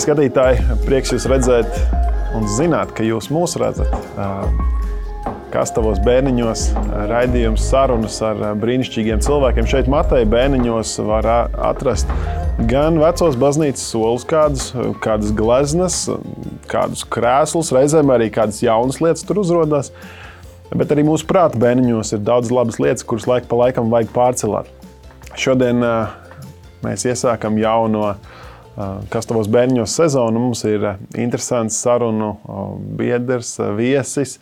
Mīļie skatītāji, prieks jūs redzēt un zināt, ka jūs mūs redzat. Kastavos bērniņos raidījums sarunas ar brīnišķīgiem cilvēkiem. Šeit Matei bērniņos var atrast gan vecos baznīcas solus, kādus, kādas gleznas, kādus krēslus, reizēm arī kādas jaunas lietas tur uzrādās. Bet arī mūsu prāta bērniņos ir daudz labas lietas, kuras laika pa laikam vajag pārcelāt. Šodien mēs iesākam jauno Kastavos bērniņos sezonu. Mums ir interesants sarunu biedrs, viesis.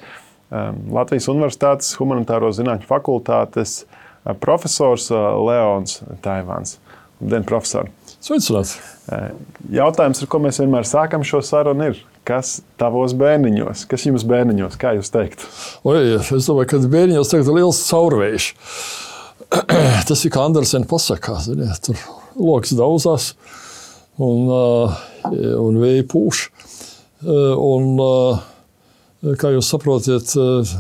Latvijas Universitātes Humanitāro zinātņu fakultātes profesors Leons Taivāns. Labdien, profesor! Sveicināts! Jautājums, ar ko mēs vienmēr sākam šo sarunu, ir, kas tavos bērniņos, kas jums bērniņos, kā jūs teiktu? Oi, es domāju, ka bērniņos ir liels caurvējš. Tas ir kā Andersena pasakā, ziniet, tur loks daudzās un, un vēja pūš. Un, kā jūs saprotat,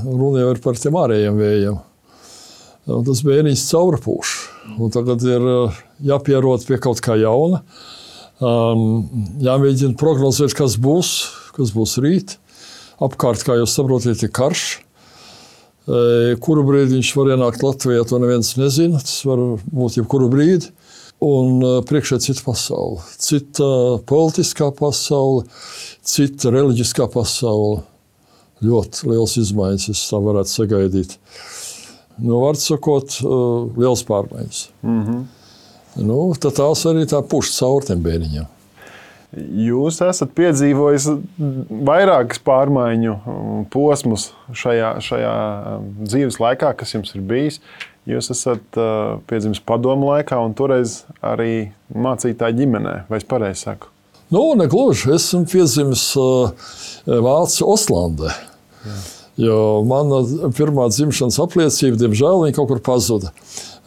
runa jau ir par tiem ārējiem vējiem. Un tas bērniņš caurpūš. Un tagad ir jāpierod pie kaut kā jauna. Um, jāmēģina prognozēt, kas būs, kas būs rīt. Apkārt, kā jūs saprotat, ir karš. Kuru brīdi viņš var ienākt Latvijā, to neviens nezina. Tas var būt jebkuru brīdi. Un priekšā ir cita pasaule, cita politiskā pasaule, cita reliģiskā pasaule. Ļoti liels izmaiņas, es tā varētu sagaidīt. Nu, Vārds sakot, liels pārmaiņas. Mm -hmm. nu, tās arī tā puš caur tiem bērniņiem. Jūs esat piedzīvojis vairākas pārmaiņu posmus šajā, šajā dzīves laikā, kas jums ir bijis. Jūs esat uh, piedzimis padomu laikā, un toreiz arī mācītāja ģimenē, vai es pareizi saku? Nu, negluži. Esmu piedzimis uh, Vācijā, Oslandē. Jā. Jo mana pirmā dzimšanas apliecība, diemžēl, kaut kur pazuda.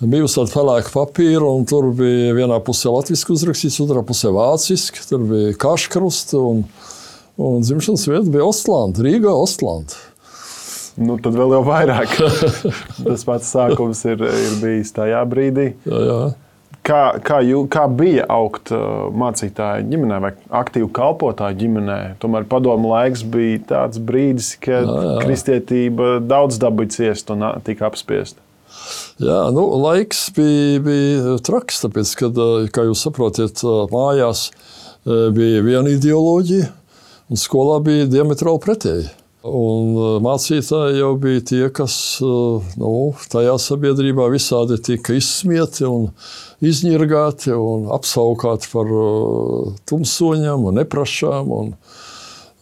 Bija tāda pelēka papīra, un tur bija vienā pusē latviešu uzrakstīts, otrā pusē vāciski. Tur bija kaškrusts, un, un dzimšanas vieta bija Ostlanda, Rīgā, Ostlanda nu, tad vēl jau vairāk. Tas pats sākums ir, ir bijis tajā brīdī. Jā, jā. Kā, kā, jū, kā bija augt uh, mācītāja ģimenē vai aktīvu kalpotāju ģimenē? Tomēr padomu laiks bija tāds brīdis, kad jā, jā. kristietība daudz dabūja ciest un tika apspiesta. Jā, nu, laiks bija, bija traks, tāpēc, kad, uh, kā jūs saprotat, uh, mājās bija viena ideoloģija, un skolā bija diametrāli pretēji. Un e, mācītāji jau bija tie, kas e, nu, tajā sabiedrībā visādi tika izsmieti un izņirgāti un apsaukāti par e, tumsoņiem un neprašām un,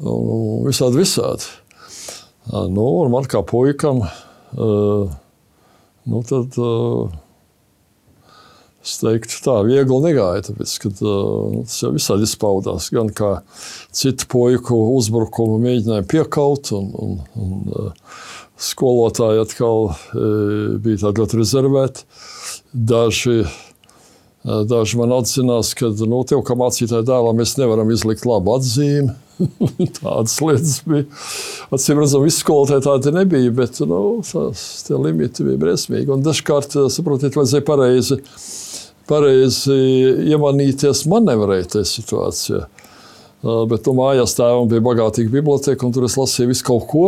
un visādi visādi. Nu, un man kā puikam, nu, tad, Es teiktu, tā viegli negāja, tāpēc, kad uh, tas jau visādi izpaudās. Gan kā citu puiku uzbrukumu mēģināja piekaut, un, un, un uh, skolotāji atkal uh, bija tādi ļoti rezervēti. Daži, uh, daži man atzinās, ka nu, tev kā mācītāja dēlam mēs nevaram izlikt labu atzīmi. Tādas lietas bija. Atcīm redzam, visi skolotāji tādi nebija, bet nu, tās limiti bija briesmīgi. Un dažkārt, saprotiet, vajadzēja pareizi pareizi iemanīties man nevarēja tajā situācijā. Bet nu, mājās tēvam bija bagātīga biblioteka, un tur es lasīju visu kaut ko.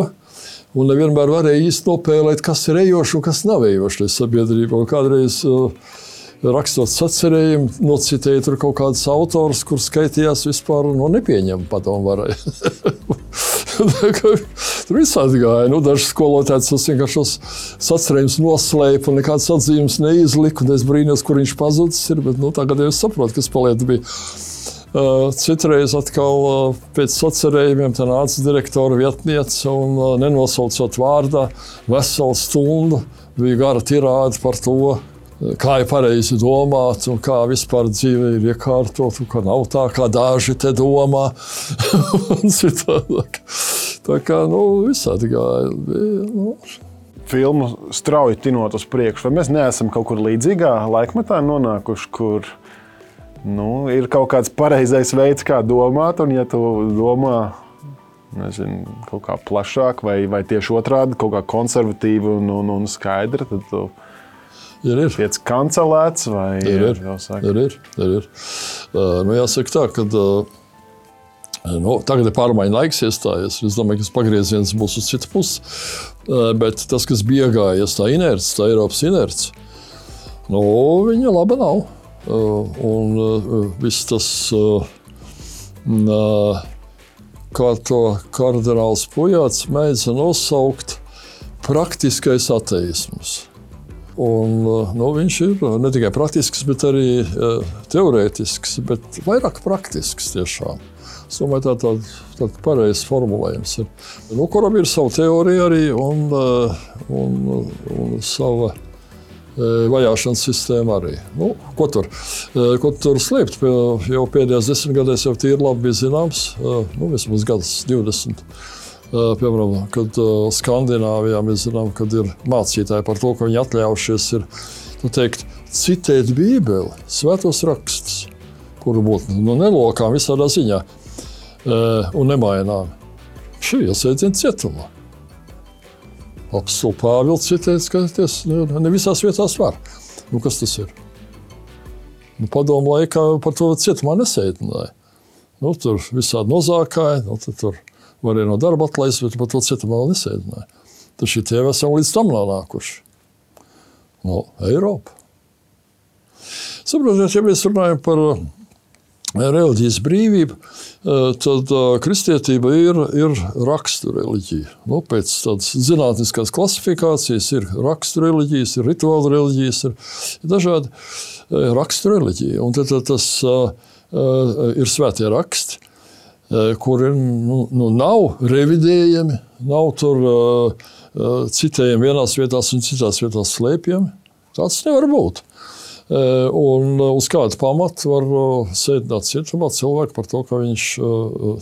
Un nevienmēr varēja īsti nopēlēt, kas ir ejošs un kas nav ejošs sabiedrībā. Kādreiz uh, rakstot sacerējumu, nocitēja tur kaut kādus autors, kurus skaitījās vispār nu, nepieņemama padomu varai. tur visādi gāja. Nu, Daži skolotāji tos vienkāršos sacerējumus noslēpa un nekādas atzīmes neizlika. Es brīnos, kur viņš pazudis. Ir, bet, nu, tagad jau es saprotu, kas paliek bija. Uh, citreiz atkal uh, pēc sacerējumiem nāca direktora vietniece un uh, nenosaucot vārdā veselu stundu bija gara tirāde par to, kā ir pareizi domāt, un kā vispār dzīve ir iekārtot, un ka nav tā, kā daži te domā. tā kā nu, visādi gāja. Nu. Filmu strauji tinot uz priekšu, vai mēs neesam kaut kur līdzīgā laikmetā nonākuši, kur nu, ir kaut kāds pareizais veids, kā domāt, un ja tu domā nezinu, kaut kā plašāk, vai, vai tieši otrādi, kaut kā konservatīvi un, un, un skaidri, tad tu Ir, ir. Tiec kancelēts vai ir? Ir, ir. ir, ir, ir. Uh, nu, jāsaka tā, ka uh, Nu, tagad ir pārmaiņu laiks, iestājies. Es domāju, ka tas pagrieziens būs uz citu pusi. Bet tas, kas bija iegājies, tā inerce, tā Eiropas inerce, nu, viņa laba nav. Un viss tas, kā to kardināls Pujāts mēģina nosaukt, praktiskais ateisms. Un, nu, viņš ir ne tikai praktisks, bet arī teorētisks, bet vairāk praktisks tiešām. Es domāju, tā ir tāda, tāda pareizs formulējums. Ir. Nu, kuram ir sava teorija arī un, eh, un, un sava eh, vajāšanas sistēma arī. Nu, ko, tur, eh, ko tur slēpt? Jau pēdējos desmit gadus jau tīri labi bija zināms, nu, vismaz gadus 20. Piemēram, kad Skandināvijā mēs zinām, kad ir mācītāji par to, ka viņi atļaujušies ir, nu, teikt, citēt Bībeli, svētos rakstus, kuru būtu nu, nelokām visādā ziņā. Eh, un nemainām. Šī iesēdziena cietumā. Apsolu Pāvils citēts, ka tas nu, ne visās vietās var. Nu, kas tas ir? Nu, padomu laikā par to cietumā nesēdināja. Nu, tur visādi nozākāja, nu, tur varēja no darba atlaist, bet par to cietumā nesēdināja. Tad šī tie esam līdz tam nonākuši. No Eiropa. Saprotiet, ja mēs runājam par reliģijas brīvību, eh, tad eh, kristietība ir, ir raksturreliģija. Nu, pēc tādas zinātniskās klasifikācijas ir raksturreliģijas, ir rituāla reliģijas, ir dažādi eh, raksturreliģija. Un tad, tad tas ir svētie raksti, kuri nu, nu, nav revidējami, nav tur citējami vienās vietās un citās vietās slēpjami. Tas nevar būt. Un uz kāda pamata var sēdināt cietumā cilvēku par to, ka viņš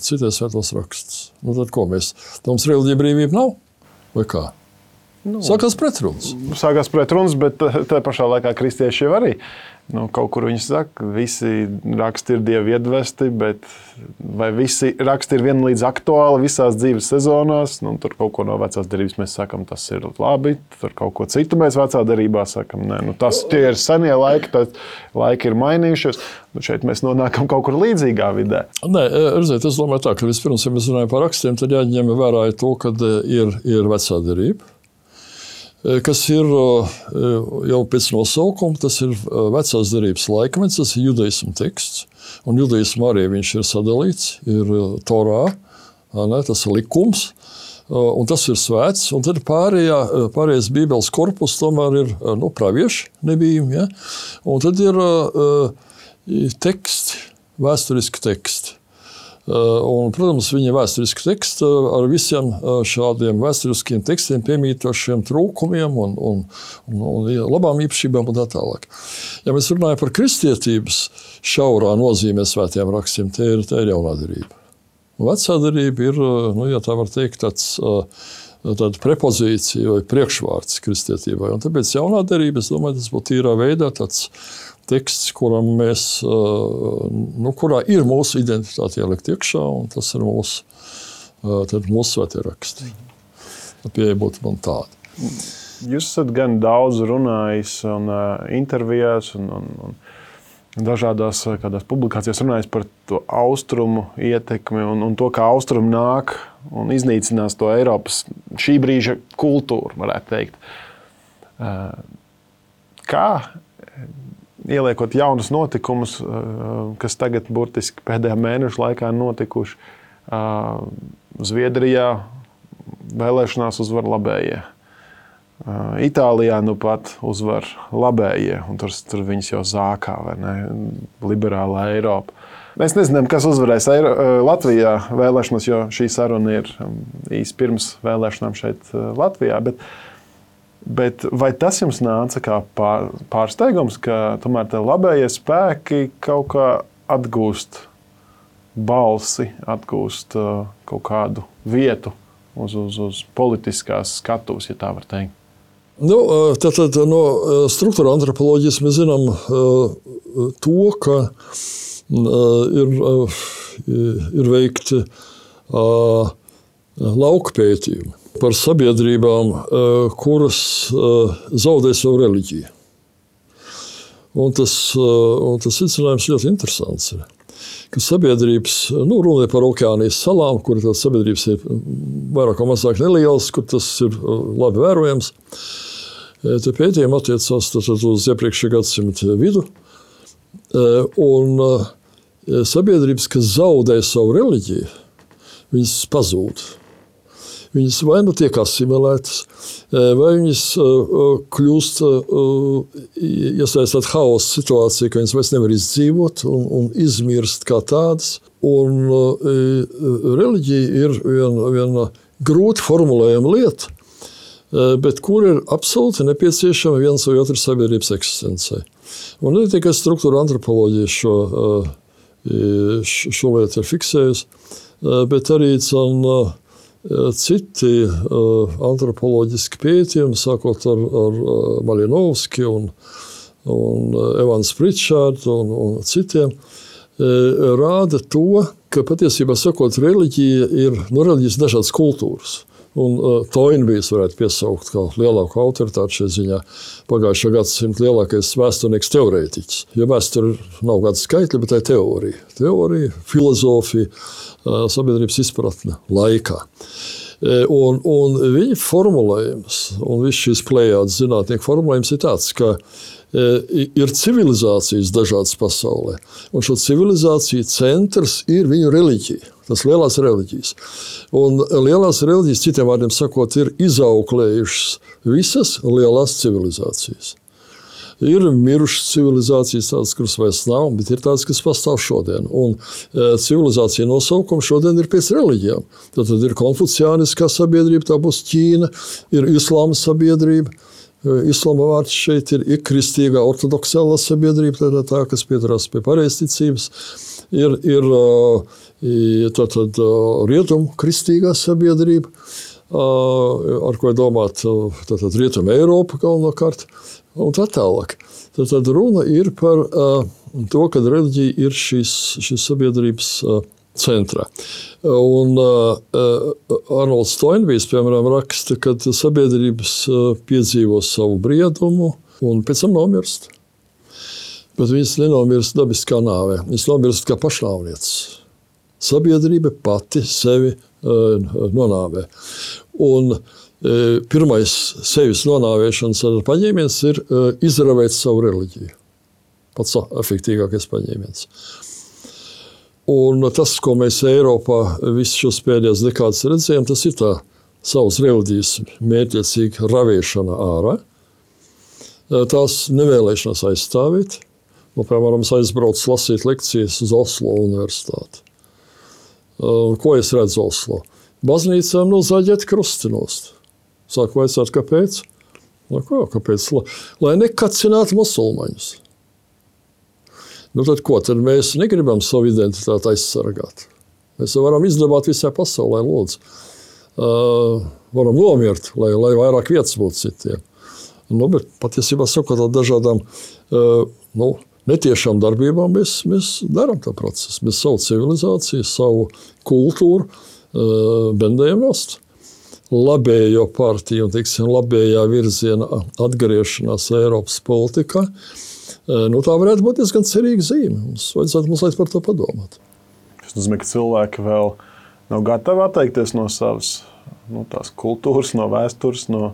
citē svētos rakstus. Nu, tad ko mēs? Mums reliģija brīvība nav? Vai kā? Nu, sākās pretrunas. Sākās pretrunas, bet tajā pašā laikā kristieši jau arī Nu, kaut kur viņi saka, ka visi raksti ir dievi iedvesti, bet vai visi raksti ir vienlīdz aktuāli visās dzīves sezonās? Nu, tur kaut ko no vecās derības mēs sakām, tas ir labi. Tur kaut ko citu mēs vecā derībā sakām, nu, tas ir senie laiki, tad laiki ir mainījušies. Nu, šeit mēs nonākam kaut kur līdzīgā vidē. Nē, redziet, es domāju, tā, ka vispirms, ja mēs runājam par rakstiem, tad jāņem vērā to, ka ir, ir vecā derība kas ir jau pēc nosaukuma, tas ir vecās derības laikmets, tas ir judaismu teksts. Un judaismu arī viņš ir sadalīts, ir Torā, ne, tas ir likums. Un tas ir svēts, un tad pārējā, pārējais Bībeles korpus tomēr ir nu, pravieši, nebija. Ja? Un tad ir uh, teksti, vēsturiski teksti. Eh, un, protams, viņa vēsturiski teksts eh, ar visiem eh, šādiem vēsturiskiem tekstiem, piemītošiem trūkumiem un, un, un, un labām īpašībām un tā tālāk. Ja mēs runājam par kristietības šaurā nozīmē svētiem rakstiem, tie ir, tie ir jaunā darība. Vecā darība ir, nu, ja tā var teikt, tāds tāda prepozīcija vai priekšvārds kristietībai. Un tāpēc jaunā darība, es domāju, tas būtu tīrā veidā tāds teksts, kuram mēs, nu, kurā ir mūsu identitāte ielikt iekšā, un tas ir mūsu, mūsu svētie raksti. Pieeja būtu man tāda. Jūs esat gan daudz runājis un uh, intervijās un, un, un dažādās publikācijās runājis par to austrumu ietekmi un, un to, kā austrumi nāk un iznīcinās to Eiropas šī brīža kultūru, varētu teikt. Uh, kā ieliekot jaunus notikumus, uh, kas tagad burtiski pēdējā mēneša laikā notikuši. Uh, Zviedrijā vēlēšanās uzvar labējie. Uh, Itālijā nu pat uzvar labējie, un tur, tur viņas jau zākā, vai ne? Liberālā Eiropa. Mēs nezinām, kas uzvarēs Eiro, Latvijā vēlēšanās, jo šī saruna ir um, īsi pirms vēlēšanām šeit Latvijā. Bet, uh, Bet vai tas jums nāca kā pār, pārsteigums, ka tomēr tie labējie spēki kaut kā atgūst balsi, atgūst uh, kaut kādu vietu uz, uz, uz politiskās skatuves, ja tā var teikt? Nu, uh, tad, tad, no uh, struktūra antropoloģijas mēs zinām to, ka ir, ir veikti lauka pētījumi par sabiedrībām, eh, kuras eh, zaudē savu reliģiju. Un tas, eh, un tas izcinājums ļoti interesants. Ir. ka sabiedrības, nu, runa ir par okeānijas salām, kur tās sabiedrības ir vairāk vai mazāk nelielas, kur tas ir labi vērojams. Te pētījumi attiecās uz iepriekšējā gadsimta vidu. Un sabiedrības, kas zaudē savu reliģiju, viņas pazūd. Viņas vai nu tiek asimilētas, vai viņas kļūst iesaistīt haosa situācijā, ka viņas vairs nevar izdzīvot un, un izmirst kā tādas. Un reliģija ir viena, viena grūti formulējama lieta, bet kur ir absolūti nepieciešama viens vai otrs sabiedrības eksistencei. Un ne tikai struktūra antropoloģija šo, šo lietu ir fiksējusi, bet arī can, citi antropoloģiski pētījumi, sākot ar, ar Malinovski un, un Evans Pritchard un, un citiem, rāda to, ka patiesībā sakot, reliģija ir no nu, reliģijas dažādas kultūras. Un uh, Toinbijs varētu piesaukt kā lielāko autoritāti šajā ziņā. Pagājušā gadsimta lielākais vēsturnieks teorētiķis. Jo vēsture nav kāda skaitļa, bet tā ir teorija. Teorija, filozofija, sabiedrības izpratne laikā. E, un, un viņa formulējums, un viss šīs plējādes zinātnieku formulējums ir tāds, ka e, ir civilizācijas dažādas pasaulē. Un šo civilizāciju centrs ir viņu reliģija. Tas lielās reliģijas. Un lielās reliģijas, citiem vārdiem sakot, ir izauklējušas visas lielās civilizācijas. Ir mirušas civilizācijas, tādas, kuras vairs nav, bet ir tādas, kas pastāv šodien. Un e, civilizācija nosaukums šodien ir pēc reliģijām. Tad, tad ir konfuciāniskā sabiedrība, tā būs Ķīna, ir islāma sabiedrība. E, islāma vārds šeit ir ikristīgā ortodoksālā sabiedrība, tā, tā kas pieturās pie pareizticības. Ir, ir tā, tad, rietumu kristīgā sabiedrība, ar ko domāt tātad, rietumu Eiropa galvenokārt un tā tālāk. Tad, tad runa ir par to, ka reliģija ir šīs, šīs sabiedrības centrā. Un Arnolds Steinbijs, piemēram, raksta, ka sabiedrības piedzīvo savu briedumu un pēc tam nomirst. Bet viņas nenomirst dabiskā nāvē, viņas nomirst kā pašnāvnieces. Sabiedrība pati sevi uh, nonāvē. Un, uh, pirmais sevis nonāvēšanas paņēmiens ir izravēt savu reliģiju. Pats efektīvākais paņēmiens. Un tas, ko mēs Eiropā visus šos pēdējos dekādus redzējām, tas ir tā savas reliģijas mērķiecīga ravēšana ārā. Tās nevēlēšanās aizstāvēt. Nu, piemēram, es aizbraucu lasīt lekcijas uz Oslo universitāti. Ko es redzu Oslo? Baznīcām no zaļiet krustinost. Sāku vaicāt, kāpēc? Nu, ko, kāpēc? Lai nekacinātu musulmaņus. Nu, tad, ko, tad mēs negribam savu identitāti aizsargāt. Mēs varam izdabāt visā pasaulē, lūdzu. Uh, varam nomirt, lai, lai vairāk vietas būtu citiem. Nu, bet patiesībā sakot, ar dažādām uh, nu, netiešām darbībām mēs, mēs darām tā procesu. Mēs savu civilizāciju, savu kultūru uh, bendējam nost labējo partiju un teiksim, labējā virziena atgriešanās Eiropas politikā, e, nu, tā varētu būt diezgan cerīga zīme. Mums vajadzētu mazliet par to padomāt. Tas nozīmē, ka cilvēki vēl nav gatavi atteikties no savas nu, kultūras, no vēstures, no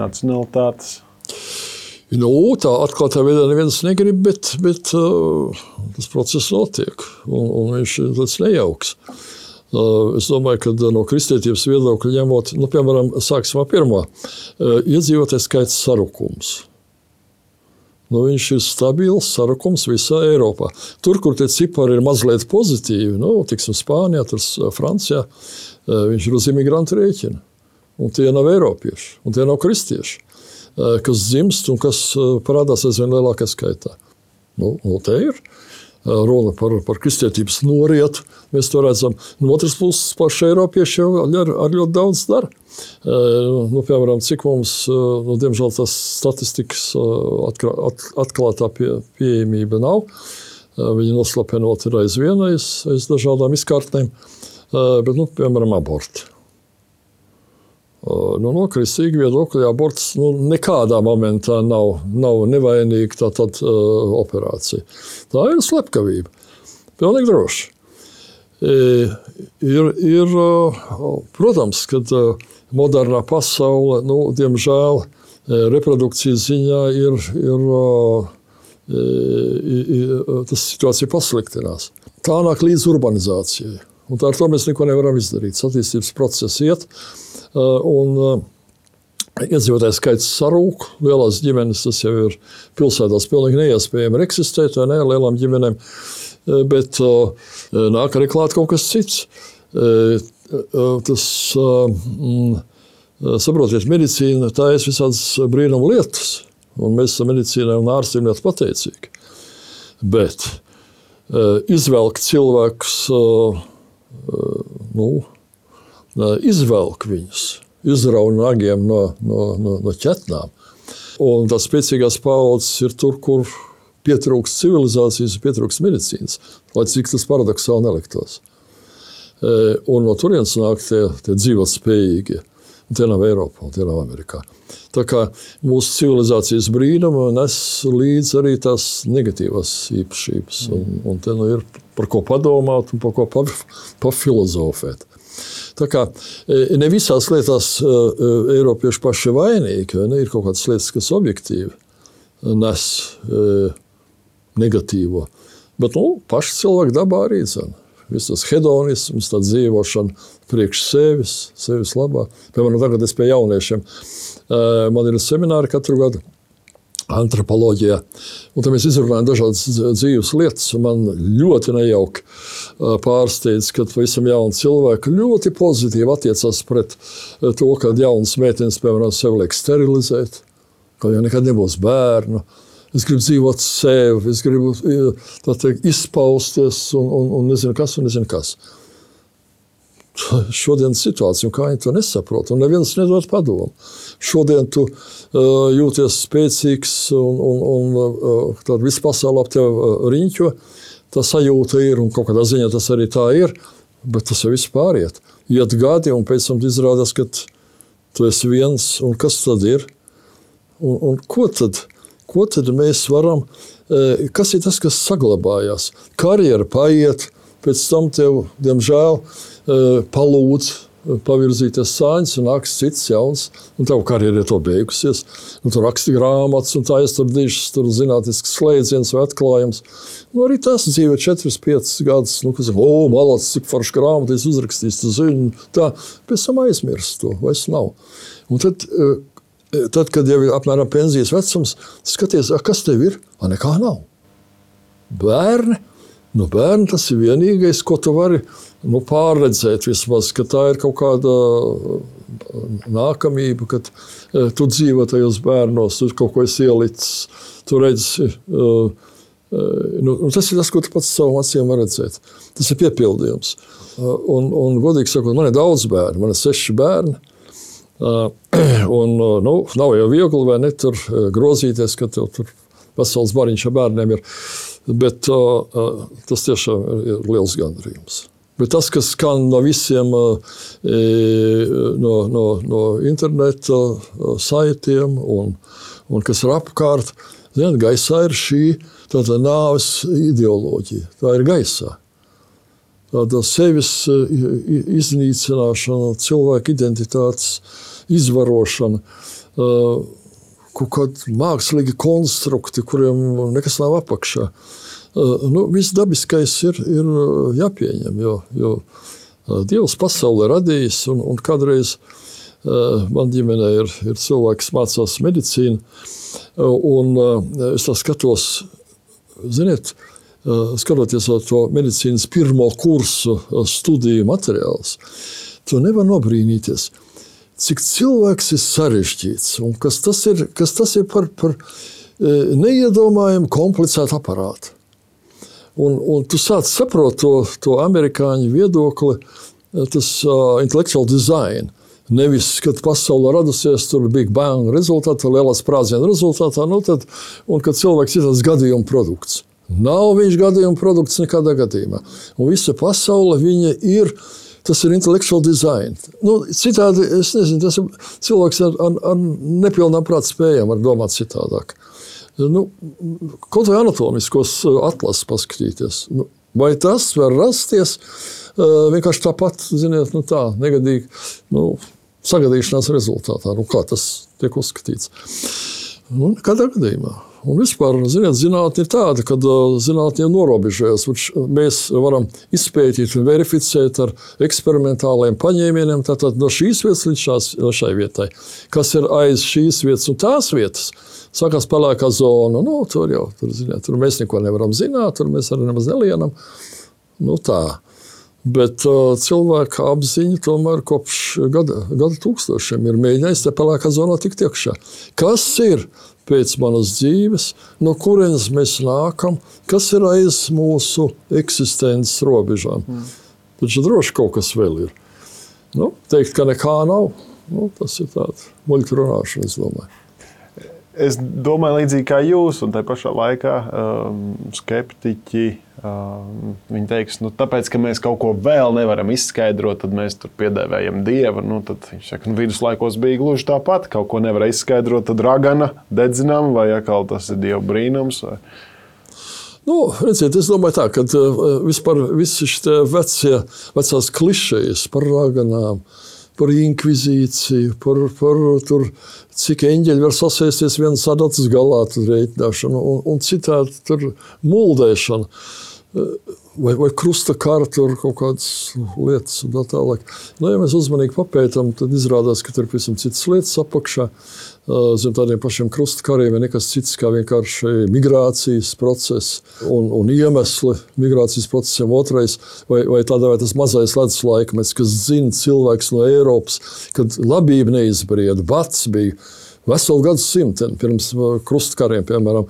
nacionalitātes. Nu, tā atklātā veidā neviens negrib, bet, bet uh, tas process notiek. Un, un viņš ir tāds nejauks. Uh, Es domāju, ka no kristietības viedokļa ņemot, nu, piemēram, sāksim ar pirmo. Iedzīvotājs skaits sarukums. Nu, viņš ir stabils sarukums visā Eiropā. Tur, kur tie cipari ir mazliet pozitīvi, nu, tiksim, Spānijā, tur Francijā, viņš ir uz imigrantu rēķina. Un tie nav eiropieši, un tie nav kristieši, kas dzimst un kas parādās aizvien lielākā skaitā. Nu, nu, te ir runa par, par kristietības norietu. Mēs to redzam. No otras puses, paši Eiropieši jau ar, ar ļoti daudz dara. Nu, piemēram, cik mums, nu, diemžēl, tas statistikas atklātā pie, pieejamība nav. Viņi noslapenot ir aizvien aiz, aiz dažādām izkārtnēm. Bet, nu, piemēram, aborti. Nu, no kristīga viedokļa aborts nu, nekādā momentā nav, nav nevainīga tā, tad, uh, operācija. Tā ir slepkavība. Pilnīgi droši. Ir, ir, protams, ka modernā pasaule, nu, diemžēl, reprodukcijas ziņā ir, ir, ir tas situācija pasliktinās. Tā nāk līdz urbanizācijai. Un ar to mēs neko nevaram izdarīt. Attīstības process iet. Un, Iedzīvotāju skaits sarūk, lielās ģimenes tas jau ir pilsētās pilnīgi neiespējami eksistēt, vai ne, lielām ģimenēm. Bet nāk arī klāt kaut kas cits. Tas, mm, saprotiet, medicīna tā ir visādas brīnuma lietas, un mēs esam medicīnai un ārstiem ļoti pateicīgi. Bet izvelkt cilvēkus, nu, izvelk viņus izrauj nagiem no, no, no, no ķetnām. Un tās spēcīgās paudzes ir tur, kur pietrūkst civilizācijas, pietrūkst medicīnas, lai cik tas paradoxāli neliktos. Un no turienes nāk tie, tie dzīvot spējīgie. Un tie nav Eiropā, tie nav Amerikā. Tā kā mūsu civilizācijas brīnuma nes līdzi arī tās negatīvas īpašības. Un, un te nu ir par ko padomāt un par ko pafilozofēt. Tā kā e, ne visās lietās e, e, Eiropieši paši vainīgi, ne, ir kaut kādas lietas, kas objektīvi nes negatīvo. Bet nu, paši cilvēki dabā arī zina. Viss tas hedonisms, tā dzīvošana priekš sevis, sevis labā. Piemēram, tagad es pie jauniešiem. Man ir semināri katru gadu antropoloģijā. Un tad mēs izrunājam dažādas dzīves lietas. Man ļoti nejauki pārsteidz, ka pavisam jauni cilvēki ļoti pozitīvi attiecas pret to, ka jaunas meitenes, piemēram, sev liek sterilizēt, ka jau nekad nebūs bērnu. Es gribu dzīvot sevi, es gribu teikt, izpausties, un, un, un nezinu kas, un nezinu kas šodienas situāciju, kā viņi to nesaprot. Un neviens nedod padomu. Šodien tu uh, jūties spēcīgs, un, un, un uh, tad viss pasaule ap tevi uh, riņķo. Tā sajūta ir, un kaut kādā ziņā tas arī tā ir, bet tas jau viss pāriet. Iet gadi, un pēc tam izrādās, ka tu esi viens, un kas tad ir? Un, un ko, tad, ko tad mēs varam, uh, kas ir tas, kas saglabājās? Karjera paiet, pēc tam tev, diemžēl, uh, palūdz pavirzīties sāņus, un nāks cits jauns, un tev karjera ir to beigusies. Un tu raksti grāmatas, un tā iestādīšas, tur zinātnisks slēdziens vai atklājums. Nu, arī tas dzīvo 4, 5 gadus, nu, kas ir, o, malāts, cik forši grāmatu es uzrakstījis, tu zini, tā, pēc tam aizmirst to, vairs nav. Un tad, tad, kad jau ir apmēram pensijas vecums, skaties, kas tev ir, a nekā nav. Bērni, nu bērni tas ir vienīgais, ko tu vari nu, pārredzēt, vismaz, ka tā ir kaut kāda uh, nākamība, kad uh, tu dzīvo tajos bērnos, tu kaut ko esi ielicis. Tu redzi, uh, nu, tas ir tas, ko tu pats savām acīm vari redzēt. Tas ir piepildījums. Un, un godīgi sakot, man ir daudz bērnu, man ir seši bērni. Un, nu, nav jau viegli, vai ne, tur grozīties, ka tev tur vesels bariņš ar bērniem ir. Bet uh, tas tiešām ir liels gandarījums. Bet tas, kas skan no visiem e, no, no, no interneta e, saitiem un, un kas ir apkārt, zin, gaisā ir šī nāves ideoloģija. Tā ir gaisā. Tāda sevis iznīcināšana, cilvēka identitātes izvarošana, kaut kādi mākslīgi konstrukti, kuriem nekas nav apakšā. Eh, nu, viss dabiskais ir, ir eh, jāpieņem, jo, jo eh, Dievs pasauli radījis, un, un kādreiz man ģimenē ir, ir cilvēki, kas mācās medicīnu, un es tā skatos, ziniet, skatoties to medicīnas pirmo kursu studiju materiālus, tu nevar nobrīnīties, cik cilvēks ir sarežģīts un kas tas ir, kas tas ir par, par neiedomājumu komplicētu aparātu. Un, un tu sāc saprast to, to amerikāņu viedokli, eh, tas uh, intellectual design. Nevis, kad pasaule radusies, tur bija Bang rezultātā, lielā sprādziena rezultātā, nu tad, un kad cilvēks ir tāds gadījuma produkts. Nav viņš gadījuma produkts nekādā gadījumā. Un visa pasaule ir. Tas ir intelektuāls dizains. Nu, citādi, es nezinu, tas ir cilvēks ar, ar, ar nepilnām prāta spējām, var domāt citādāk. Nu, kaut vai anatomiskos uh, atlases paskatīties. Nu, Vai tas var rasties uh, vienkārši tāpat, ziniet, nu tā, negadīgi, nu, sagadīšanās rezultātā. Nu, kā tas tiek uzskatīts? Nu, kādā gadījumā? Un vispār ziniet, zinātnē ir tāda, ka zinātnē norobežojas. Mēs varam izpētīt un verificēt ar eksperimentāliem paņēmieniem no šīs vietas līdz šās, šai vietai. Kas ir aiz šīs vietas un tās vietas? Sākās pelēkā zona. Nu, tur jau tur, ziniet, tur mēs neko nevaram zināt, tur mēs arī nemaz nelienam. Nu, tā. Bet uh, cilvēka apziņa tomēr kopš gada, gada tūkstošiem ir mēģinājusi tajā pelēkā zonā tikt iekšā. Kas ir pēc manas dzīves, no kurienes mēs nākam, kas ir aiz mūsu eksistences robežām? Mm. Taču droši kaut kas vēl ir. Nu, teikt, ka nekā nav, nu, tas ir tāds muļķu runāšana, es domāju. Es domāju, līdzīgi kā jūs, un tā pašā laikā um, skeptiķi. Um, teiks, nu, tāpēc, ka mēs kaut ko vēl nevaram izskaidrot, tad mēs tur piedēvējam dievu. Nu, tad viņš saka, ka nu, viduslaikos bija gluži tāpat. Kaut ko nevar izskaidrot, tad ragana dedzinām, vai atkal tas ir dieva brīnums. Vai... Nu, redziet, es domāju, tā, ka uh, vispār šie vecie, vecās klišejas par raganām, uh, par inkvizīciju, par, par tur, cik eņģeļi var sasēsties vienas adatas galā, rēķināšanu un, un citādi tur muldēšanu. Vai, vai krusta kārta, vai kaut kādas lietas, un tā tālāk. Nu, ja mēs uzmanīgi papētām, tad izrādās, ka tur ir pavisam citas lietas apakšā zem tādiem pašiem krustkariem, ir nekas cits kā vienkārši migrācijas process un, un iemesli migrācijas procesam. Otrais, vai, vai tādā vai tas mazais ledus laikmets, kas zina cilvēks no Eiropas, kad labība neizbrieda, bats bija. Veselu gadsimtu pirms krustkariem, piemēram,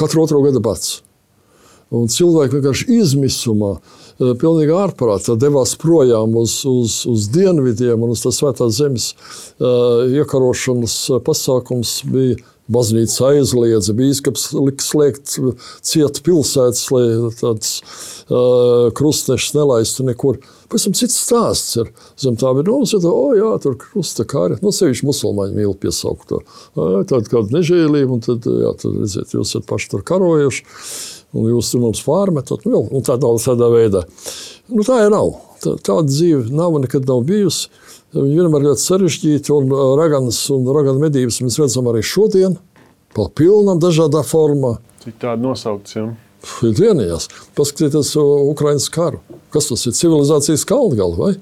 katru otro gadu bats. Un cilvēki vienkārši izmisumā uh, Eh, pilnīgi ārprātā devās projām uz, uz, uz dienvidiem un uz tās svētās zemes uh, iekarošanas pasākums bija. Baznīca aizliedza, bīskaps lika slēgt cietu pilsētas, lai tādas uh, krustnešas nelaistu nekur. Pēc tam cits stāsts ir. Zem tā bija domas, ka, oh, jā, tur krusta kāri. No sevišķi musulmaņi mīl piesaukt to. Tāda kāda nežēlība, un tad, jā, tad redziet, jūs esat paši tur karojuši un jūs mums pārmetat, nu, un tādā, tādā veidā. Nu, tā jau nav. Tā, tāda dzīve nav un nekad nav bijusi. Viņa vienmēr ir ļoti sarežģīta, un raganas un raganu medības mēs redzam arī šodien, pa pilnam, dažādā formā. Cik tāda nosaukts, jā. Ir vienījās. Paskatieties Ukraiņas karu. Kas tas ir? Civilizācijas kalngala, vai?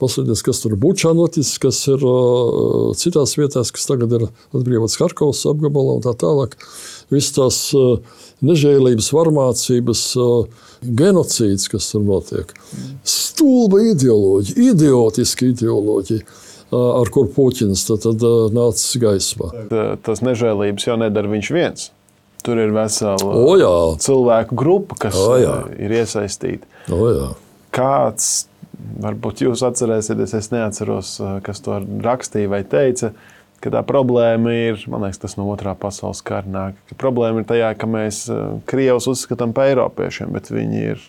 Paskatieties, kas tur Bučā noticis, kas ir uh, citās vietās, kas tagad ir atbrīvots Harkovas apgabalā un tā tālāk. Visas tās uh, nežēlības, varmācības, genocīds, kas tur notiek. Stulba ideoloģija, idiotiska ideoloģija. Ar kur Puķins tad, tad nācis gaismā. Tas nežēlības jau nedara viņš viens. Tur ir vesela o, jā. cilvēku grupa, kas o, jā. ir iesaistīta. O, jā. Kāds, varbūt jūs atcerēsieties, es neatceros, kas to rakstīja vai teica, ka tā problēma ir, man liekas, tas no otrā pasaules kara nāk. Problēma ir tajā, ka mēs eh, Krievus uzskatām par eiropiešiem, bet viņi ir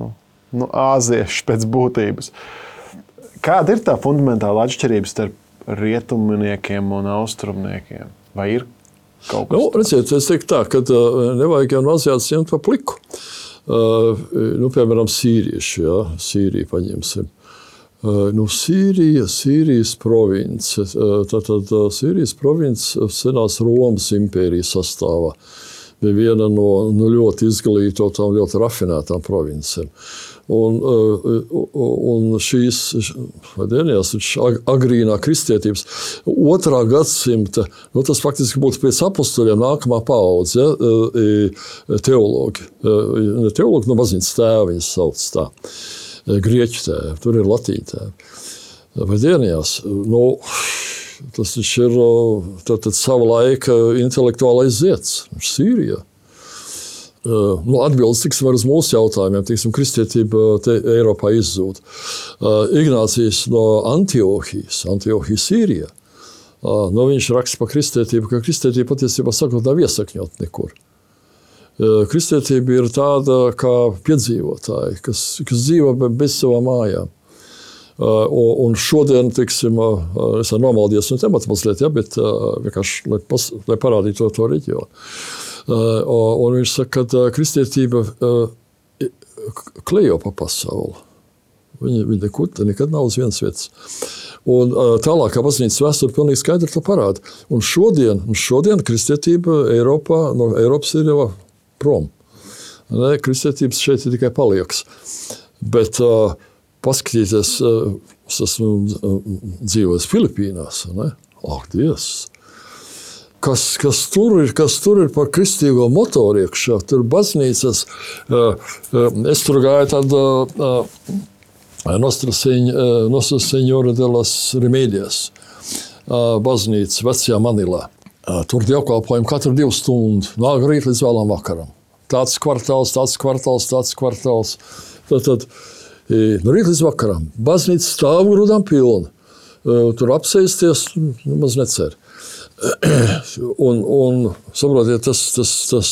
nu, nu, āzieši pēc būtības. Kāda ir tā fundamentāla atšķirība starp rietumniekiem un austrumniekiem? Vai ir kaut kas nu, tāds? Redziet, es teiktu tā, ka uh, nevajag jau no Azijas ņemt pa pliku. Uh, nu, piemēram, sīrieši, ja, Sīriju paņemsim. Nu, Sīrija, Sīrijas province. Tātad Sīrijas province senās Romas impērijas sastāvā bija viena no nu, ļoti izglītotām, ļoti rafinētām provincēm. Un, un šīs dienās, agrīnā kristietības otrā gadsimta, nu, tas faktiski būtu pēc apstuļiem nākamā paudze, ja, teologi. Ne teologi, no baznīcas tēva viņas sauc tā grieķu tēvi, tur ir latīņu tēvi. Vai dienās? Nu, tas ir tātad, sava laika intelektuālais zieds Sīrijā. Nu, Atbildes tiks var uz mūsu jautājumiem, tiksim, kristietība te Eiropā izzūd. Ignācijas no Antiohijas, Antiohijas Sīrijā. Nu, viņš raksta par kristietību, ka kristietība patiesībā sakot nav iesakņot nekur. Kristietība ir tāda kā piedzīvotāja, kas, kas dzīvo bez savām mājām. Un šodien, teiksim, uh, es nomaldies no temata mazliet, ja, bet vienkārši, lai, pas, lai parādītu to, to reģionu. Un viņš saka, ka kristietība klejo pa pasauli. Viņi, viņi nekur nekad nav uz vienas vietas. Un tālākā baznīcas vēsture pilnīgi skaidri to parāda. Un šodien, un šodien kristietība Eiropā, no Eiropas ir jau prom. Ne, kristietības šeit ir tikai palieks. Bet uh, paskatīties, uh, es esmu dzīvojis Filipīnās. Ak, Dievs! Kas, kas, tur ir, kas tur ir par kristīgo motoru iekšā? Tur ir baznīcas. Uh, uh, es tur gāju tādā. Uh, Nostra Senjora de las Remedias baznīca vecajā Manilā. Tur dievkalpojumi katru divu stundu, no rīta līdz vēlam vakaram. Tāds kvartāls, tāds kvartāls, tāds kvartāls. Tad, tad no rīta līdz vakaram. Baznīca stāv grūdām pilna. Tur apsēsties nemaz necer. un, un saprotiet, tas, tas, tas,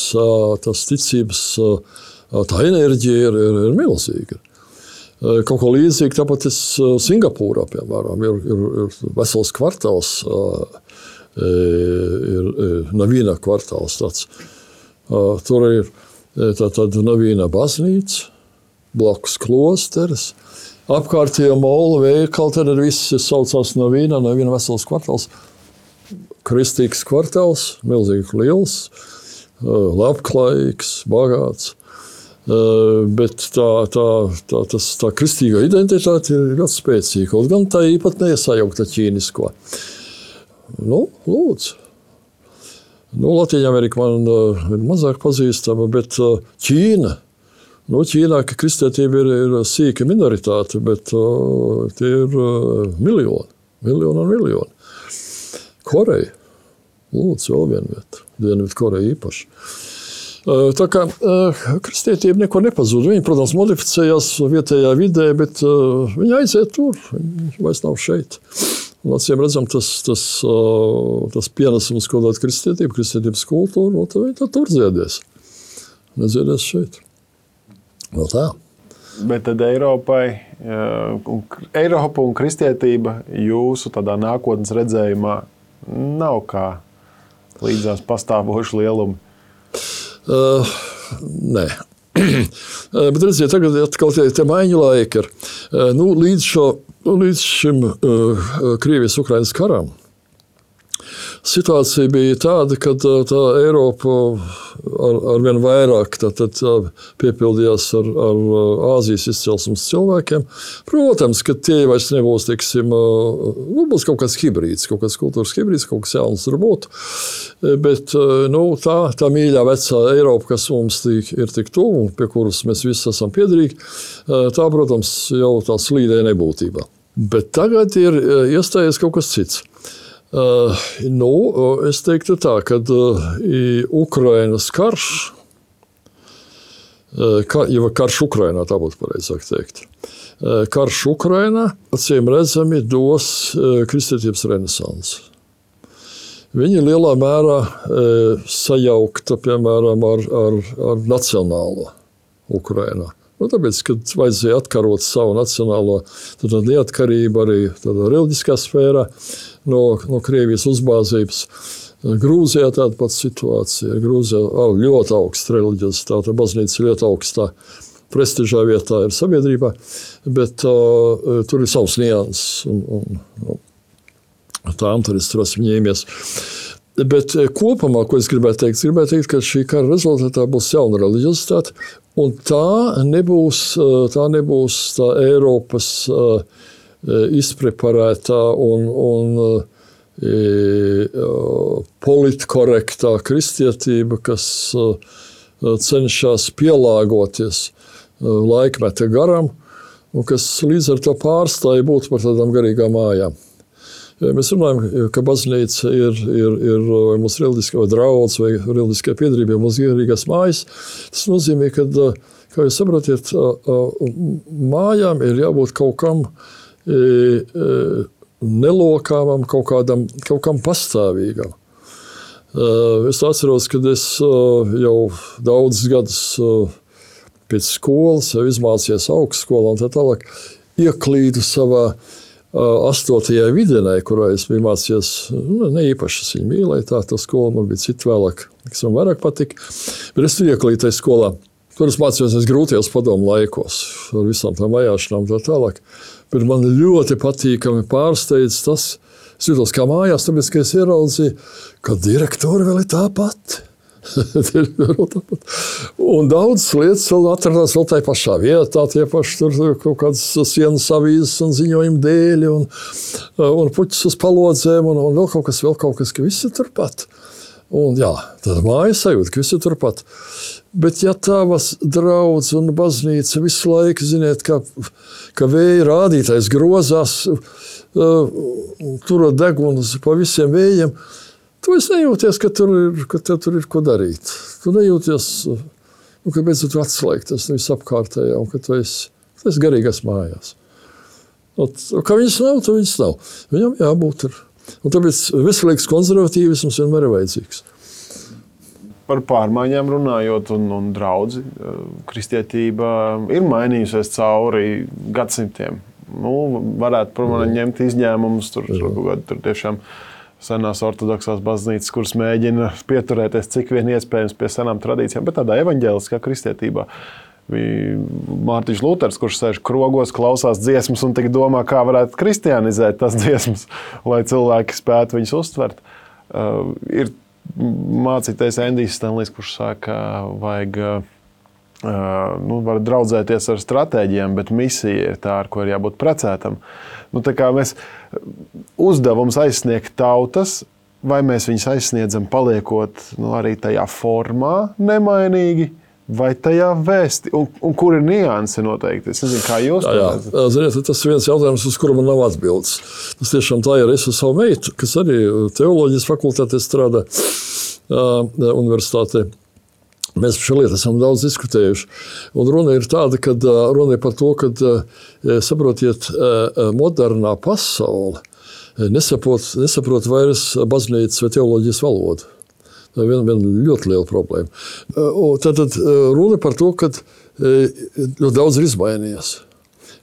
tas ticības, tā enerģija ir, ir, ir milzīga. Kaut ko līdzīgu tāpat eh, Singapūrā, piemēram, ir, ir, ir vesels kvartāls, ir, ir Navīna kvartāls. Tāds. Tur ir tāda Navīna baznīca, blakus klosteris, apkārtējā mola veikali, tad viss saucās Navīna, Navīna vesels kvartāls, kristīgs kvartāls, milzīgi liels, labklājīgs, bagāts. Bet tā, tā, tā, tas, tā kristīgā identitāte ir ļoti spēcīga. Kaut gan tā īpat neiesajaukta ķīnisko. Nu, lūdzu. Nu, Latvija Amerika man uh, ir mazāk pazīstama, bet uh, Ķīna. Nu, Ķīnā kristietība ir, ir sīka minoritāte, bet uh, tie ir uh, miljoni, miljoni un miljoni. Koreja. Lūdzu, vēl viena vieta. Dienvidu Koreja īpaši. Tā kā kristietība neko nepazūd. Viņa, protams, modificējās vietējā vidē, bet viņa aiziet tur. Viņa vairs nav šeit. Un, acīm redzam, tas, tas, tas pienesums, ko dod kristietība, kristietības kultūra, no tā viņa tur dziedēs. Nedziedēs šeit. No tā. Bet tad Eiropai, un, Eiropa un kristietība jūsu nākotnes redzējumā nav kā līdzās pastāvoši lielumi. Uh, nē. Bet redziet, tagad atkal tie, tie maiņu laiki ir. Uh, nu, līdz, šo, nu, līdz šim uh, Krievijas-Ukrainas karam situācija bija tāda, ka tā, tā Eiropa ar, ar vien vairāk tā, tā, tā piepildījās ar, ar Āzijas izcelsmes cilvēkiem. Protams, ka tie vairs nebūs, teiksim, nu, būs kaut kāds hibrīds, kaut kāds kultūras hibrīds, kaut kas jauns tur būtu. Bet nu, tā, tā mīļā vecā Eiropa, kas mums tik, ir tik tuvu un pie kuras mēs visi esam piedrīgi, tā, protams, jau tā slīdē nebūtībā. Bet tagad ir iestājies kaut kas cits. Uh, nu, es teiktu tā, ka uh, Ukrainas karš, uh, ka, jau karš Ukrainā, tā būtu pareizāk teikt. Uh, karš Ukrainā, acīm redzami, dos uh, kristietības renesansi. Viņa lielā mērā uh, sajaukta, piemēram, ar, ar, ar nacionālo Ukrainā. Nu, tāpēc, kad vajadzēja atkarot savu nacionālo neatkarību arī reliģiskā sfērā no, no Krievijas uzbāzības. Grūzijā tāda pati situācija. Grūzijā oh, ļoti augsta reliģiozitāte, baznīca ļoti augstā prestižā vietā ir sabiedrībā, bet uh, tur ir savs nianses. Un, un, un, tā tur esmu ņēmies. Bet kopumā, ko es gribētu teikt, gribētu teikt, ka šī kara rezultātā būs jauna reliģiozitāte, un tā nebūs tā, nebūs tā Eiropas uh, izpreparētā un, un politkorektā kristietība, kas cenšas pielāgoties laikmeta garam, un kas līdz ar to pārstāja būt par tādām garīgām mājām. Ja mēs runājam, ka baznīca ir, ir, ir mūsu reliģiskā draugs vai reliģiskā piedarība, vai mūsu garīgās mājas. Tas nozīmē, ka, kā jūs saprotat, mājām ir jābūt kaut kam, nelokāmam, kaut, kādam, kaut kam pastāvīgam. Es atceros, kad es jau daudzus gadus pēc skolas izmācījos augstskolā un tā tālāk, ieklīdu savā astotajā vidienē, kurā es biju mācījies, nu, ne īpaši es viņu mīlēju, tā, tā skola man bija cita vēlāk, kas man vairāk patika, bet es tur ieklīdu tajā skolā. Tur es mācījos grūtajos padomu laikos, ar visām tām vajāšanām un tā tālāk. Bet man ļoti patīkami pārsteidz tas, es jutos kā mājās, tāpēc, ka es ieraudzīju, ka direktori vēl ir tā pati. un daudzas lietas vēl atradās vēl tajā pašā vietā. Tie paši tur kaut kādas sienas avīzes un ziņojuma dēļ, un, un puķis uz palodzēm, un, un vēl kaut kas, vēl kaut kas, ka viss ir turpat. Un, jā, tad mājas sajūta, ka viss ir turpat. Bet, ja tavas draugs un baznīca visu laiku, ziniet, ka, ka vēja rādītājs grozās, uh, tur deguns pa visiem vējiem, uh, Tu nejūties, ka tur ir, ka tur ir ko darīt. Tu nejūties, nu, ka beidzot atslēgties no visapkārtējā un ka tu esi, tu esi garīgās mājās. Un, kā viņas nav, tad viņas nav. Viņam jābūt. Ir. Un tāpēc veselīgs konservatīvisms vienmēr ir vajadzīgs. Par pārmaiņām runājot, un, un draugi, kristietība ir mainījusies cauri gadsimtiem. Nu, varētu, protams, ņemt izņēmumus, tur, tur, tur tiešām ir senās ortodoksās baznīcas, kuras mēģina pieturēties cik vien iespējams pie senām tradīcijām, bet tādā evaņģēliskā kristietībā. Mārtiņš Luters, kurš sēž krogos, klausās dziesmas un domā, kā varētu kristianizēt tās dziesmas, lai cilvēki spētu viņus uztvert. Uh, ir mācīties Endijs Stanlijs, kurš saka, vajag uh, nu, draudzēties ar stratēģiem, bet misija ir tā, ar ko ir jābūt precētam. Nu, mēs uzdevums aizsniegt tautas, vai mēs viņus aizsniedzam, paliekot nu, arī tajā formā, nemainīgi. Vai tajā vēsti, un, un kur ir nianses noteikti? Es nezinu, kā jūs to redzat. Ziniet, tas ir viens jautājums, uz kuru man nav atbildes. Tas tiešām tā ir. Es ar savu meitu, kas arī teoloģijas fakultātē strādā uh, universitātē. Mēs par šo lietu esam daudz diskutējuši. Un runa ir tāda, ka runa ir par to, ka, saprotiet, modernā pasaule nesaprot, nesaprot vairs baznīcas vai teoloģijas valodu. Tā ir viena, viena ļoti liela problēma. Tad, tad runa par to, ka ļoti daudz ir izmainījies.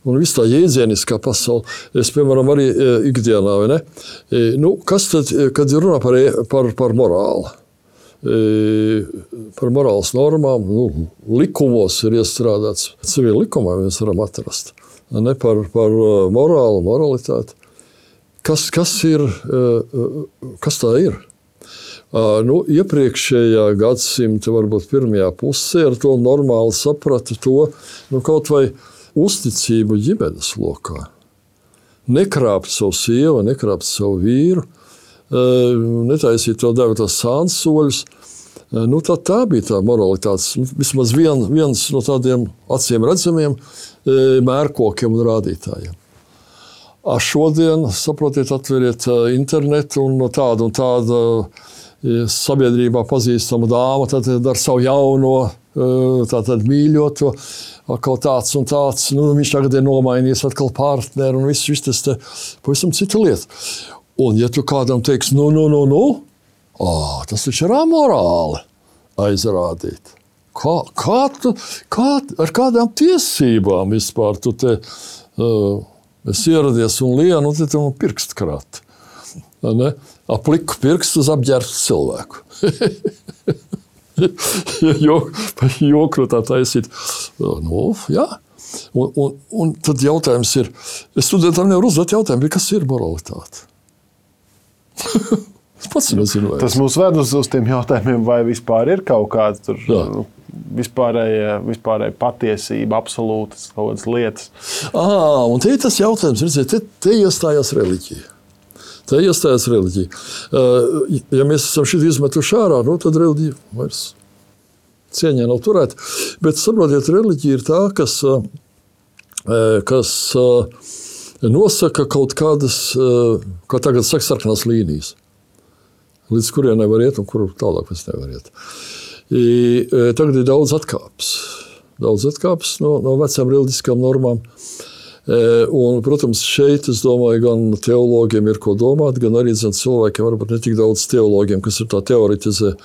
Un viss tā jēdzieniskā pasaule, es, piemēram, arī ikdienā, ne? Nu, kas tad, kad ir runa par, par, par morāli? Par morāles normām, nu, likumos ir iestrādāts. Civil likumā mēs varam atrast. Ne par, par morālu, moralitāti. Kas, kas, ir, kas tā ir? Nu, iepriekšējā gadsimta, varbūt pirmajā pusē, ar to normāli saprata to nu, kaut vai uzticību ģimenes lokā. Nekrāpt savu sievu, nekrāpt savu vīru, netaisīt to devētos sānsoļus. Nu, tā, tā bija tā moralitātes, nu, vismaz vien, viens no tādiem acīm redzamiem mērkokiem un rādītājiem. A šodien, saprotiet, atveriet internetu un no tāda un tāda sabiedrībā pazīstama dāma, ar savu jauno, tātad mīļoto, kaut tāds un tāds, nu, viņš tagad ir nomainījis atkal partneri un viss, viss tas pavisam cita lieta. Un, ja tu kādam teiksi, nu, nu, nu, nu oh, tas taču ir amorāli aizrādīt. Kā, kā tu, kā, ar kādām tiesībām vispār tu te uh, ieradies un lienu, un te man pirkstu krāt? Apliku pirkstu uz apģērbtu cilvēku. Joku tā taisīt. Nu, jā. Un, un, un tad jautājums ir, es studentam nevaru uzdot jautājumu, kas ir moralitāte? nezinu. Tas mūs ved uz, uz tiem jautājumiem, vai vispār ir kaut kāda tur. Nu, vispārēja, vispārēja patiesība, absolūtas kaut kādas lietas. Ah, un te ir tas jautājums, redziet, te, te iestājās reliģija. Te iestājās reliģija. Ja mēs esam šī izmetuši ārā, nu, tad reliģija vairs cieņā nav turēta. Bet saprotiet, reliģija ir tā, kas, kas nosaka kaut kādas, eh, kā tagad saka, sarkanās līnijas, līdz kuriem nevar iet un kur tālāk mēs nevar iet. I, eh, tagad ir daudz atkāpes, daudz atkāpes no, no vecām reliģiskām normām. Eh, un, protams, šeit es domāju, gan teologiem ir ko domāt, gan arī cilvēkiem, varbūt ne tik daudz teologiem, kas ir tā teoretizē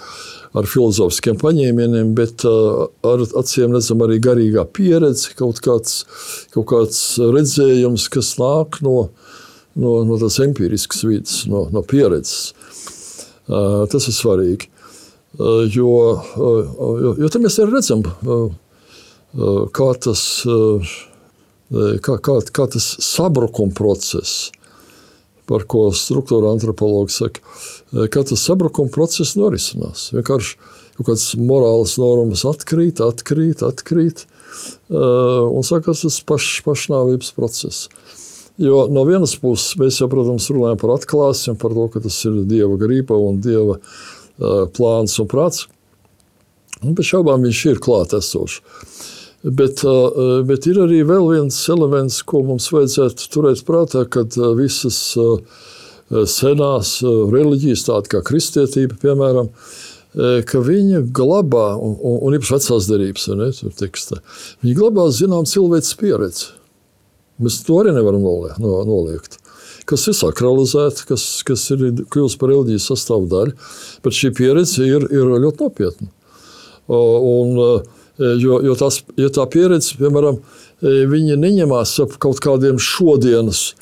ar filozofiskiem paņēmieniem, bet ar acīm redzam arī garīgā pieredze, kaut kāds, kaut kāds redzējums, kas nāk no, no, no tās empiriskas vidas, no, no pieredzes. Tas ir svarīgi. Jo, jo, jo tam mēs arī redzam, kā tas, kā, kā, kā tas sabrukuma process, par ko struktūra antropologi saka, kā tas sabrukuma process norisinās. Vienkārši kaut kādas morālas normas atkrīt, atkrīt, atkrīt, un sākās tas paš, pašnāvības process. Jo no vienas puses mēs jau, protams, runājam par atklāsmi, par to, ka tas ir Dieva grība un Dieva uh, plāns un prāts. Un bez šaubām viņš ir klātesošs. Bet, uh, bet ir arī vēl viens elements, ko mums vajadzētu turēt prātā, kad uh, visas senās reliģijas, tādas kā kristietība, piemēram, ka viņa glabā, un, un īpaši vecās derības, ne, teksta, viņa glabā zinām cilvēces pieredzi. Mēs to arī nevaram noliegt. Kas ir sakralizēta, kas, kas ir kļuvusi par reliģijas sastāvdaļu, bet šī pieredze ir, ir ļoti nopietna. Un, jo, jo, tās, jo tā pieredze, piemēram, viņi neņemās ap kaut kādiem šodienas,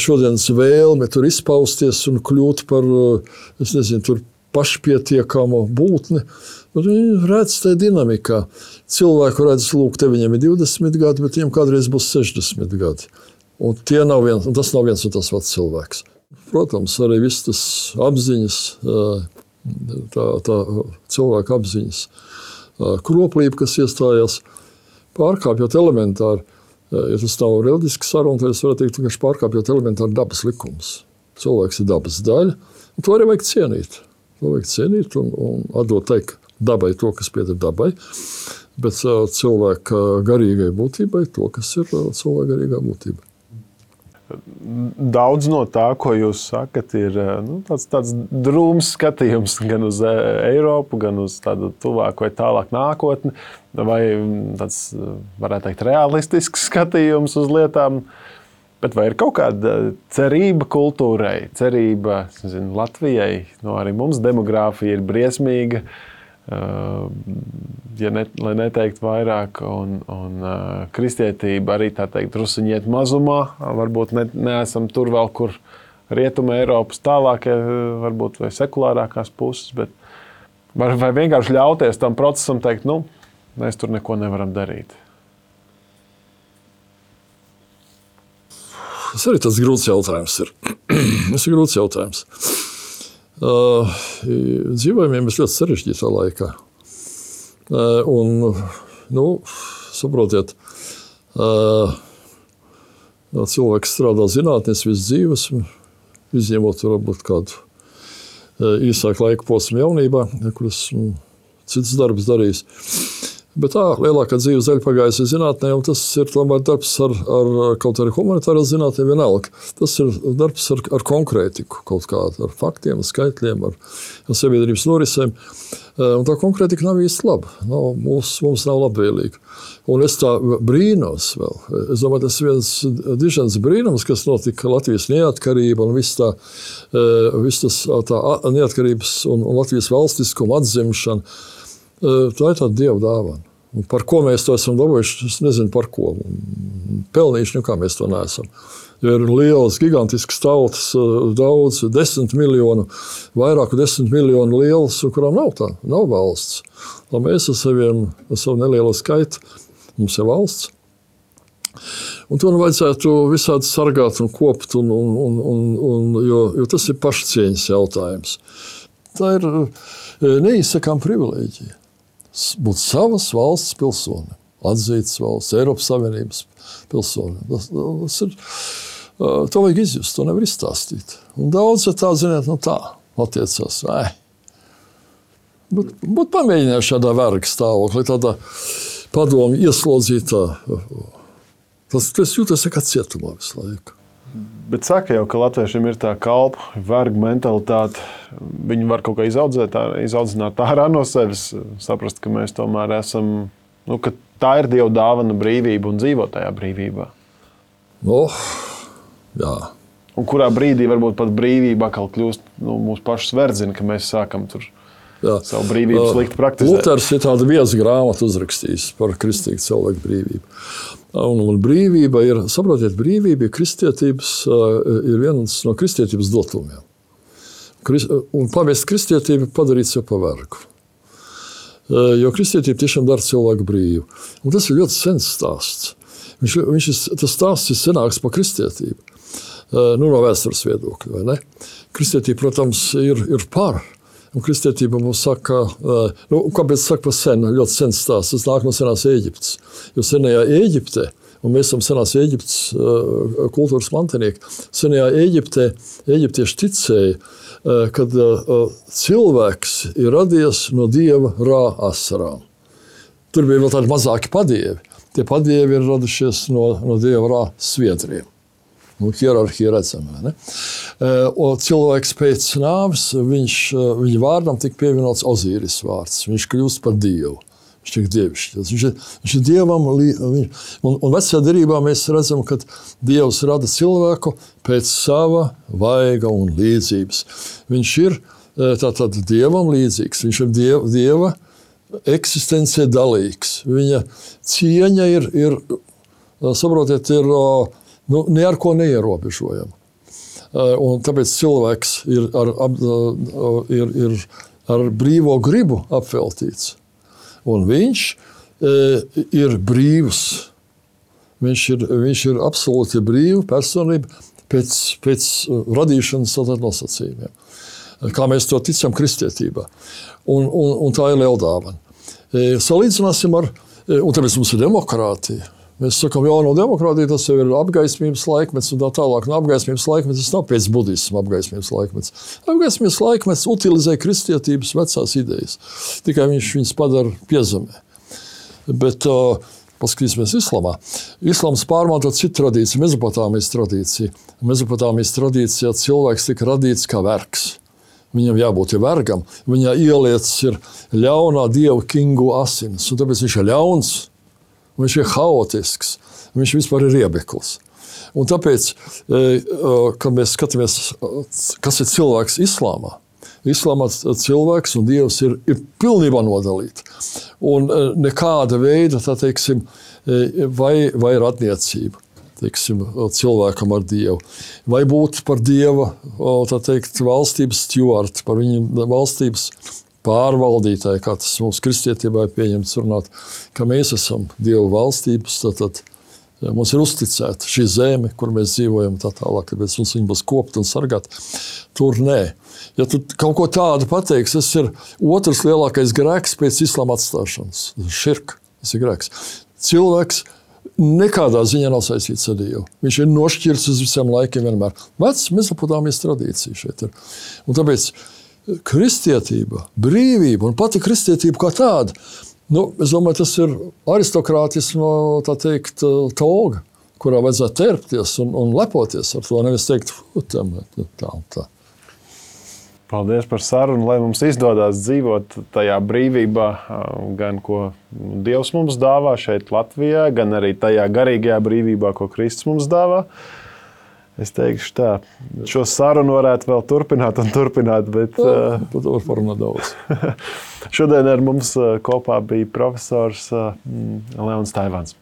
šodienas vēlmi tur izpausties un kļūt par, nezinu, pašpietiekamu būtni. Viņi redz tajā dinamikā. Cilvēku redz, lūk, te viņam ir 20 gadi, bet viņam kādreiz būs 60 gadi. Un, nav viens, un tas nav viens un tas pats cilvēks. Protams, arī viss tas apziņas, tā, tā cilvēka apziņas kroplība, kas iestājās, pārkāpjot elementāri. Ja tas nav reliģisks saruna, tad es varu teikt, ka pārkāpjot elementāri dabas likumus. Cilvēks ir dabas daļa, un to arī vajag cienīt. To vajag cienīt un, un atdot teikt dabai to, kas pieder dabai bet cilvēka garīgai būtībai to, kas ir cilvēka garīgā būtība. Daudz no tā, ko jūs sakat, ir nu, tāds, tāds drūms skatījums gan uz Eiropu, gan uz tādu tuvāku vai tālāku nākotni, vai tāds, varētu teikt, realistisks skatījums uz lietām. Bet vai ir kaut kāda cerība kultūrai, cerība zinu, Latvijai? Nu, arī mums demogrāfija ir briesmīga. Uh, ja ne, lai neteiktu vairāk, un, un kristietība arī tā teikt, drusiņiet mazumā. Varbūt ne, neesam tur vēl, kur rietuma Eiropas tālākie, varbūt vai sekulārākās puses, bet vai, vai vienkārši ļauties tam procesam teikt, nu, mēs tur neko nevaram darīt. Tas arī tas grūts jautājums ir. tas ir grūts jautājums. Uh, dzīvojam mēs ļoti sarežģītā laikā. Uh, un, nu, saprotiet, uh, cilvēks strādā zinātnēs visu dzīves, izņemot varbūt kādu īsāku laika posmu jaunībā, kuras cits darbs darījis. Bet tā lielākā dzīves daļa pagājusi zinātnē, un tas ir tomēr darbs ar, ar kaut arī humanitāro zinātnē vienalga. Tas ir darbs ar, ar konkrētiku, kaut kādu, ar faktiem, ar skaitļiem, ar, ar sabiedrības norisēm. Un tā konkrētika nav īsti laba. Nav, mums, mums nav labvēlīga. Un es tā brīnos vēl. Es domāju, tas ir viens dižens brīnums, kas notika Latvijas neatkarība un viss tā, viss tas, tā neatkarības un Latvijas valstiskuma atzimšana. Eh, tā ir tāda dieva dāvana. Un par ko mēs to esam dabūjuši, es nezinu, par ko. Pelnījuši, nu kā mēs to neesam. Jo ir liels, gigantisks tautas, daudz, desmit miljonu, vairāku desmit miljonu liels, kurām nav tā, nav valsts. Un mēs ar, saviem, ar savu nelielu skaitu, mums ir valsts. Un to nu vajadzētu visādi sargāt un kopt, un, un, un, un, un, jo, jo tas ir pašcieņas jautājums. Tā ir neizsakām privilēģija būt savas valsts pilsoni, atzīts valsts, Eiropas Savienības pilsoni. Tas, tas ir, to vajag izjust, to nevar izstāstīt. Un daudz tā, ziniet, nu tā attiecās. Ai. Būt, būt pamēģinājuši šādā verga stāvoklī, tādā padomu ieslodzītā. Tas, tas jūtas kā cietumā visu laiku. Bet saka jau, ka latviešiem ir tā kalpa, verga mentalitāte. Viņi var kaut kā izaudzēt, tā, izaudzināt ārā no sevis, saprast, ka mēs tomēr esam, nu, ka tā ir Dieva dāvana brīvība un dzīvot tajā brīvībā. Oh, jā. Un kurā brīdī varbūt pat brīvība atkal kļūst nu, mūsu pašu sverdzina, ka mēs sākam tur Jā. savu brīvību slikti praktizēt. Luters ir tāda viesa grāmata uzrakstījis par kristīgu cilvēku brīvību. Un, un brīvība ir, saprotiet, brīvība ir kristietības, ir viens no kristietības dotumiem. Un pamest kristietību padarīt sev par vergu. Jo kristietība tiešām dara cilvēku brīvu. Un tas ir ļoti sens stāsts. Viņš, viņš ir, tas stāsts ir senāks par kristietību. Nu, no vēstures viedokļa. Kristietība, protams, ir, ir par. Un kristietība mums saka, nu, kāpēc saka par senu, ļoti sens stāsts. Tas nāk no senās Eģiptes. Jo senajā Eģiptē, un mēs esam senās Eģiptes kultūras mantinieki, senajā Eģiptē eģiptieši ticēja, kad cilvēks ir radies no dieva rā asarām. Tur bija vēl tādi mazāki padievi. Tie padievi ir radušies no, no dieva rā sviedriem. Nu, hierarhija redzama. Un cilvēks pēc nāves, viņš, viņa vārdam tika pievienots Ozīris vārds. Viņš kļūst par dievu. Viņš ir dievišķis. Viņš viņš ir dievam. Viņš, un, un vecajā derībā mēs redzam, ka dievs rada cilvēku pēc sava vaiga un līdzības. Viņš ir tātad dievam līdzīgs. Viņš ir dieva, dieva eksistencē dalīgs. Viņa cieņa ir, ir saprotiet, ir nu, ne ar ko neierobežojama. Un tāpēc cilvēks ir ar, ir, ir ar brīvo gribu apveltīts. Un viņš ir brīvs. Viņš ir, viņš ir absolūti brīva personība pēc, pēc radīšanas nosacījumiem. Kā mēs to ticam kristietībā. Un, un, un tā ir liela dāvana. Salīdzināsim ar, un tāpēc mums ir demokrātija. Mēs sakām, ka jauno demokrātiju tas jau ir apgaismības laikmets, un tā tālāk. No apgaismības laikmets tas nav pēc budisma apgaismības laikmets. Apgaismības laikmets utilizē kristietības vecās idejas, tikai viņš viņus padara piezemē. Bet, uh, Paskatīsimies Islamā. Islāms pārmanto citu tradīciju, Mezopotāmijas tradīciju. Mezopotāmijas tradīcijā cilvēks tika radīts kā vergs. Viņam jābūt ja vergam, viņa ielietas ir ļaunā dieva kingu asinis, un tāpēc viņš ir ļauns viņš ir haotisks, viņš vispār ir riebeklis. Un tāpēc, e, e, kad mēs skatāmies, kas ir cilvēks islāmā, Islāmā cilvēks un dievs ir, ir pilnībā nodalīti. Un e, nekāda veida, tā teiksim, vai, vai radniecība. Teiksim, cilvēkam ar dievu. Vai būt par dieva teikt, valstības stūrti, par viņa valstības pārvaldītāji, kā tas mums kristietībā ir pieņemts runāt, ka mēs esam Dieva valstības, tad ja, mums ir uzticēta šī zeme, kur mēs dzīvojam, tā tālāk, tāpēc mums viņa būs kopta un sargāta. Tur nē. Ja tu kaut ko tādu pateiksi, tas ir otrs lielākais grēks pēc islāma atstāšanas. Širka, tas ir grēks. Cilvēks nekādā ziņā nav saistīts ar Dievu. Viņš ir nošķirts uz visiem laikiem vienmēr. Vecs Mesopotāmijas tradīcija šeit ir. Un tāpēc kristietība, brīvība un pati kristietība kā tāda. Nu, es domāju, tas ir aristokrātisma teikt, toga, kurā vajadzētu tērpties un, un lepoties ar to. Nevis teikt, tam tā un tā. Paldies par sarunu, lai mums izdodas dzīvot tajā brīvībā, gan ko Dievs mums dāvā šeit, Latvijā, gan arī tajā garīgajā brīvībā, ko Kristus mums dāvā. Es teikšu, tā, šo sarunu varētu vēl turpināt un turpināt. Bet, par to var parunāt daudz. šodien ar mums kopā bija profesors Leons Taivāns.